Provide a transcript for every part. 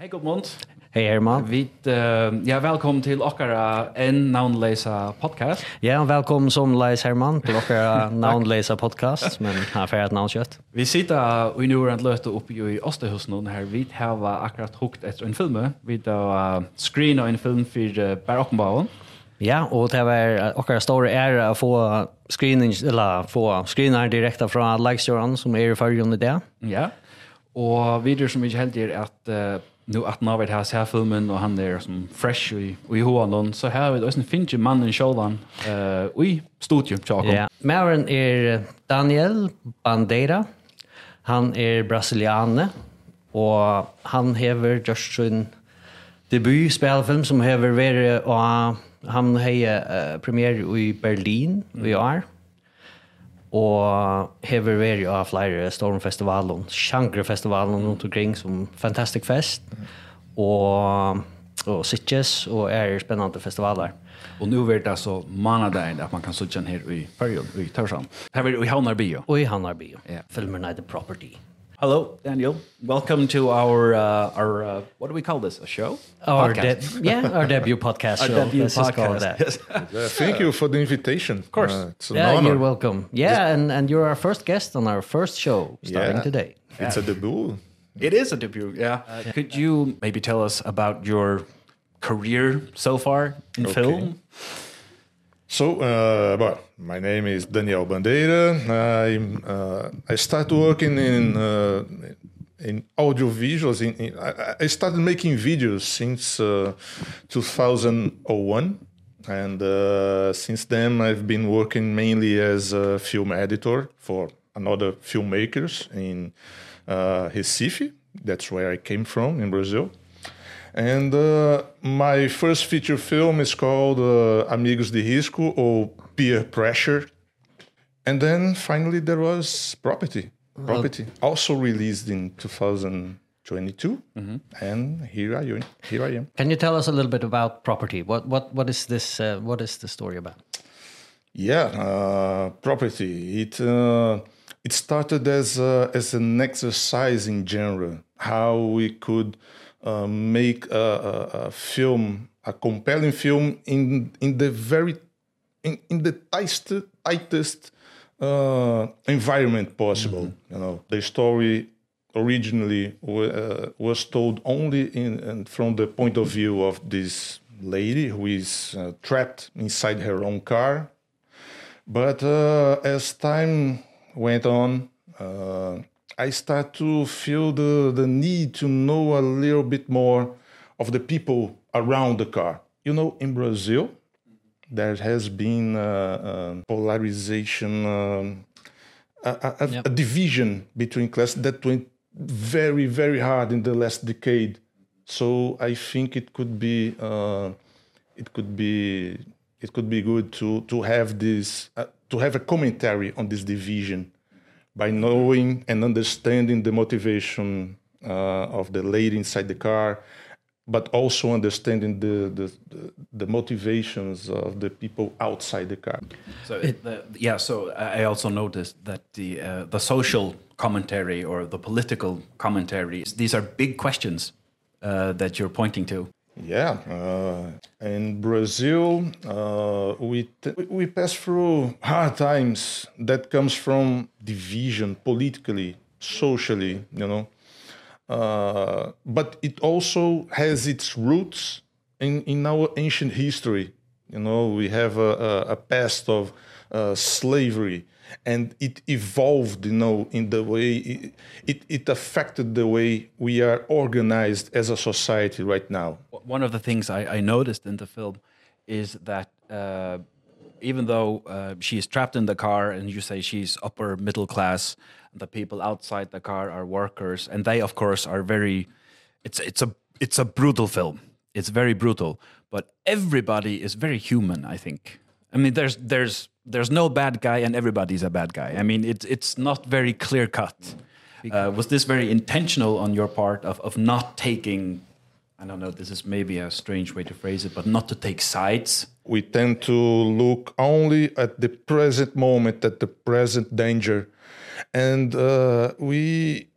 Hej Gudmund. Hej Herman. Vi uh, ja välkommen till okkara en Nounlesa podcast. Ja, välkommen som Leis Herman till Ockara Nounlesa podcast, men här för att namn. Vi sitter i Norrland löta upp i Österhus nu här vi har akkurat hukt efter en film. Vi har uh, screen en film för uh, Barockenbauen. Ja, och det var okkara stora ära att få screening eller få screenar direkt från Lexioran som är i förgrund i det. Ja. Och vidare som vi helt är att uh, nu att när vi har sett filmen och han är som fresh i i Holland så här vi då finns ju mannen Sholan eh i studion Chaco. Ja. Maren är Daniel Bandeira. Han är brasiliane och han hever Justin debut spelfilm som hever varit och han har premiär i Berlin i år og hever veri av flere stormfestivalen, sjangrefestivalen rundt omkring som Fantastic Fest og, og Sitges og er spennende festivaler. Og nu er det altså manadagen at man kan sitte her i perioden, i Tørsand. Her er vi i Havnarbio. Og i Havnarbio. ja. Filmer Night the Property. Hello, Daniel. Welcome to our uh, our uh, what do we call this? A show? Our de- yeah, our debut podcast. our show. debut Let's podcast. That. Yes. uh, thank you for the invitation. Of course, uh, it's an yeah, honor. You're welcome. Yeah, and and you're our first guest on our first show starting yeah. today. Yeah. It's a debut. It is a debut. Yeah. Uh, yeah. Could you maybe tell us about your career so far in okay. film? So, uh, well, my name is Daniel Bandeira. I uh, I started working in uh, in audiovisuals. In, in, I started making videos since uh, 2001, and uh, since then I've been working mainly as a film editor for another filmmakers in uh, Recife. That's where I came from in Brazil. And uh, my first feature film is called uh, Amigos de Risco or Peer Pressure. And then finally there was Property. Property well, also released in 2022. Mm -hmm. And here I am. Here I am. Can you tell us a little bit about Property? What what what is this uh, what is the story about? Yeah, uh Property. It uh it started as a, as an exercise in genre how we could uh, make a, a, a, film, a compelling film in in the very in, in the tightest tightest uh, environment possible. Mm -hmm. You know, the story originally uh, was told only in and from the point of view of this lady who is uh, trapped inside her own car. But uh, as time went on, uh, I start to feel the, the need to know a little bit more of the people around the car. You know, in Brazil, there has been a, a polarization, um, a, a, yep. a division between classes that went very, very hard in the last decade. So I think it could be uh, it could be it could be good to to have this uh, to have a commentary on this division by knowing and understanding the motivation uh, of the lady inside the car, but also understanding the, the, the, the motivations of the people outside the car. So it, the, yeah, so I also noticed that the, uh, the social commentary or the political commentary, these are big questions uh, that you're pointing to. Yeah, uh, in Brazil, uh, we we pass through hard times that comes from division politically, socially, you know. Uh, but it also has its roots in in our ancient history. You know, we have a a, a past of uh, slavery, and it evolved you know in the way it, it, it affected the way we are organized as a society right now. One of the things i, I noticed in the film is that uh, even though uh, she is trapped in the car and you say she's upper middle class the people outside the car are workers and they of course are very it's it's a it's a brutal film. It's very brutal but everybody is very human i think. I mean there's there's there's no bad guy and everybody's a bad guy. I mean, it's it's not very clear cut. Uh, was this very intentional on your part of of not taking I don't know, this is maybe a strange way to phrase it, but not to take sides? We tend to look only at the present moment, at the present danger. And uh, we,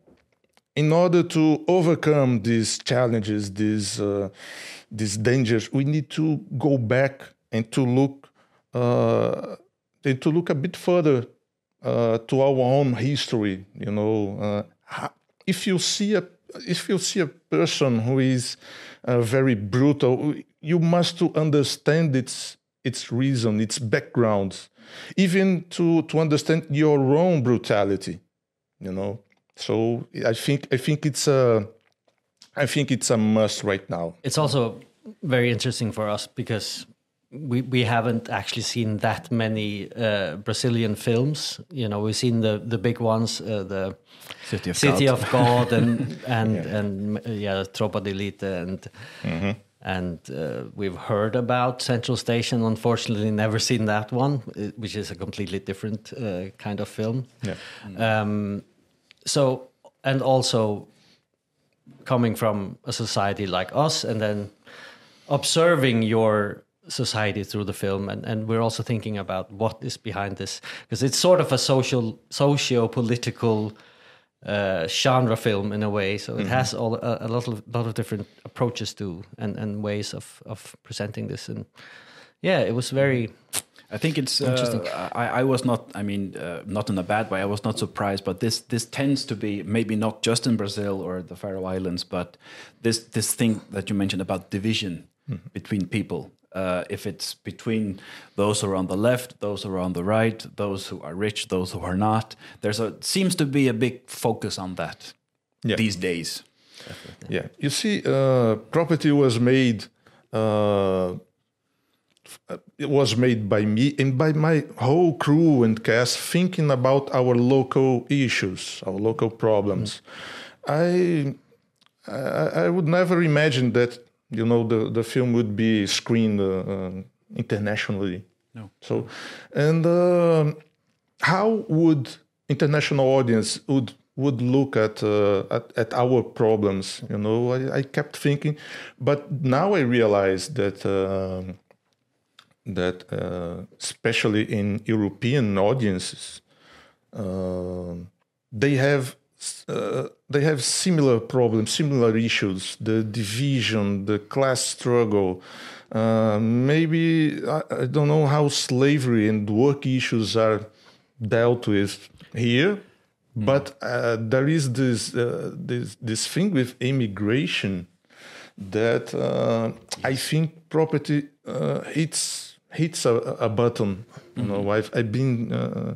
in order to overcome these challenges, these, uh, these dangers, we need to go back and to look uh, they to look a bit further uh, to our own history, you know, uh, if you see a if you see a person who is uh, very brutal, you must to understand its its reason, its background, even to to understand your own brutality, you know. So I think I think it's a I think it's a must right now. It's also very interesting for us because we we haven't actually seen that many uh, Brazilian films. You know, we've seen the the big ones, uh, the City of City God, of God and and yeah. and uh, yeah, Tropa de Elite and mm -hmm. and uh, we've heard about Central Station. Unfortunately, never seen that one, which is a completely different uh, kind of film. Yeah. Um, so and also coming from a society like us, and then observing your society through the film and and we're also thinking about what is behind this because it's sort of a social socio-political uh genre film in a way so it mm -hmm. has all a, a lot of lot of different approaches to and and ways of of presenting this and yeah it was very I think it's uh, I I was not I mean uh, not in a bad way I was not surprised but this this tends to be maybe not just in Brazil or the Faroe Islands but this this thing that you mentioned about division mm -hmm. between people uh, if it's between those who are on the left, those who are on the right, those who are rich, those who are not. There's a seems to be a big focus on that yeah. these days. Definitely. Yeah, you see, uh, property was made. Uh, it was made by me and by my whole crew and cast thinking about our local issues, our local problems. Mm -hmm. I, I I would never imagine that you know the the film would be screened internationally. No. So and how would international audience would would look at, uh, at at our problems you know? I, I kept thinking but now i realize that uh, that uh, especially in european audiences uh, they have uh, they have similar problems, similar issues, the division, the class struggle. Uh, maybe, I, I don't know how slavery and work issues are dealt with here, but uh, there is this, uh, this, this thing with immigration that uh, I think property, uh, it's hits a, a button you know mm -hmm. I've I've been uh,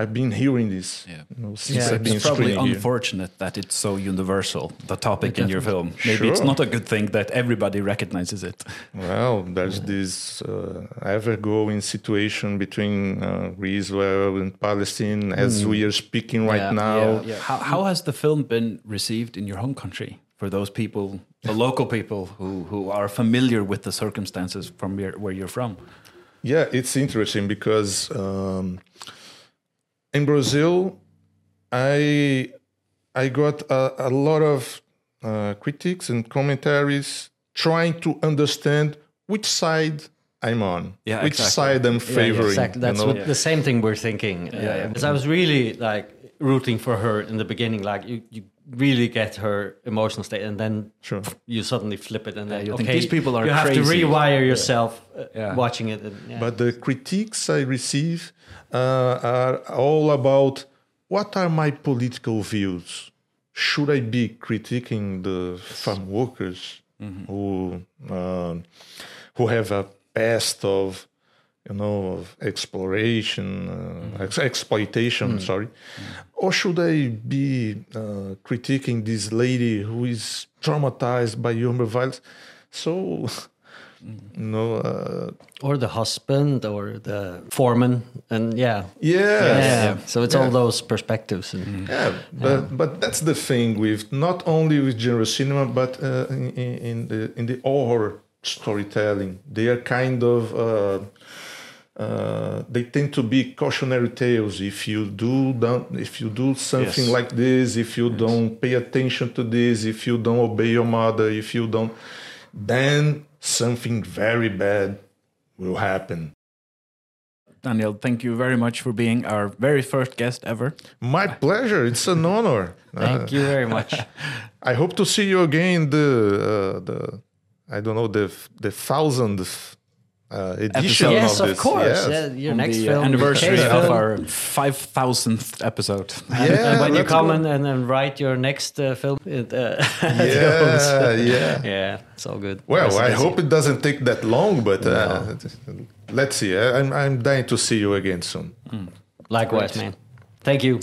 I've been hearing this yeah. you know, since yeah, I've been it's probably unfortunate here. that it's so universal the topic in your film maybe sure. it's not a good thing that everybody recognizes it well there's yeah. this uh, ever-going situation between uh, Israel and Palestine as mm. we are speaking right yeah, now yeah, yeah. How, how has the film been received in your home country for those people the local people who who are familiar with the circumstances from where, where you're from Yeah, it's interesting because um, in Brazil, I I got a, a lot of uh, critics and commentaries trying to understand which side I'm on, yeah, which exactly. side I'm favoring. Yeah, exactly. That's you know? what, the same thing we're thinking. Yeah, uh, yeah. Because I was really like rooting for her in the beginning, like you, you really get her emotional state and then sure. you suddenly flip it and yeah, then, you okay, think these people are you crazy. have to rewire yourself yeah. Uh, yeah. watching it and, yeah. but the critiques i receive uh, are all about what are my political views should i be critiquing the farm workers mm -hmm. who uh, who have a past of you know, of exploration, uh, ex exploitation, mm. sorry. Mm. Or should I be uh, critiquing this lady who is traumatized by human violence? So, mm. Uh, or the husband or the foreman, and yeah. Yeah. yeah. So it's yeah. all those perspectives. And, mm. Yeah, but, yeah. but that's the thing with not only with genre cinema, but uh, in, in, the, in the horror storytelling. They are kind of... Uh, uh, they tend to be cautionary tales. If you do don't, if you do something yes. like this, if you yes. don't pay attention to this, if you don't obey your mother, if you don't, then something very bad will happen. Daniel, thank you very much for being our very first guest ever. My pleasure. It's an honor. thank uh, you very much. I hope to see you again the uh, the I don't know the the thousandth uh, edition yes, of, of this. course. Yes. Yeah, your On next the film. anniversary of our 5,000th episode. Yeah, and when you come and, and, and write your next uh, film. It, uh, yeah, yeah. Yeah, it's all good. Well, I hope it doesn't take that long, but uh, no. let's see. I'm, I'm dying to see you again soon. Mm. Likewise, man. Thank you.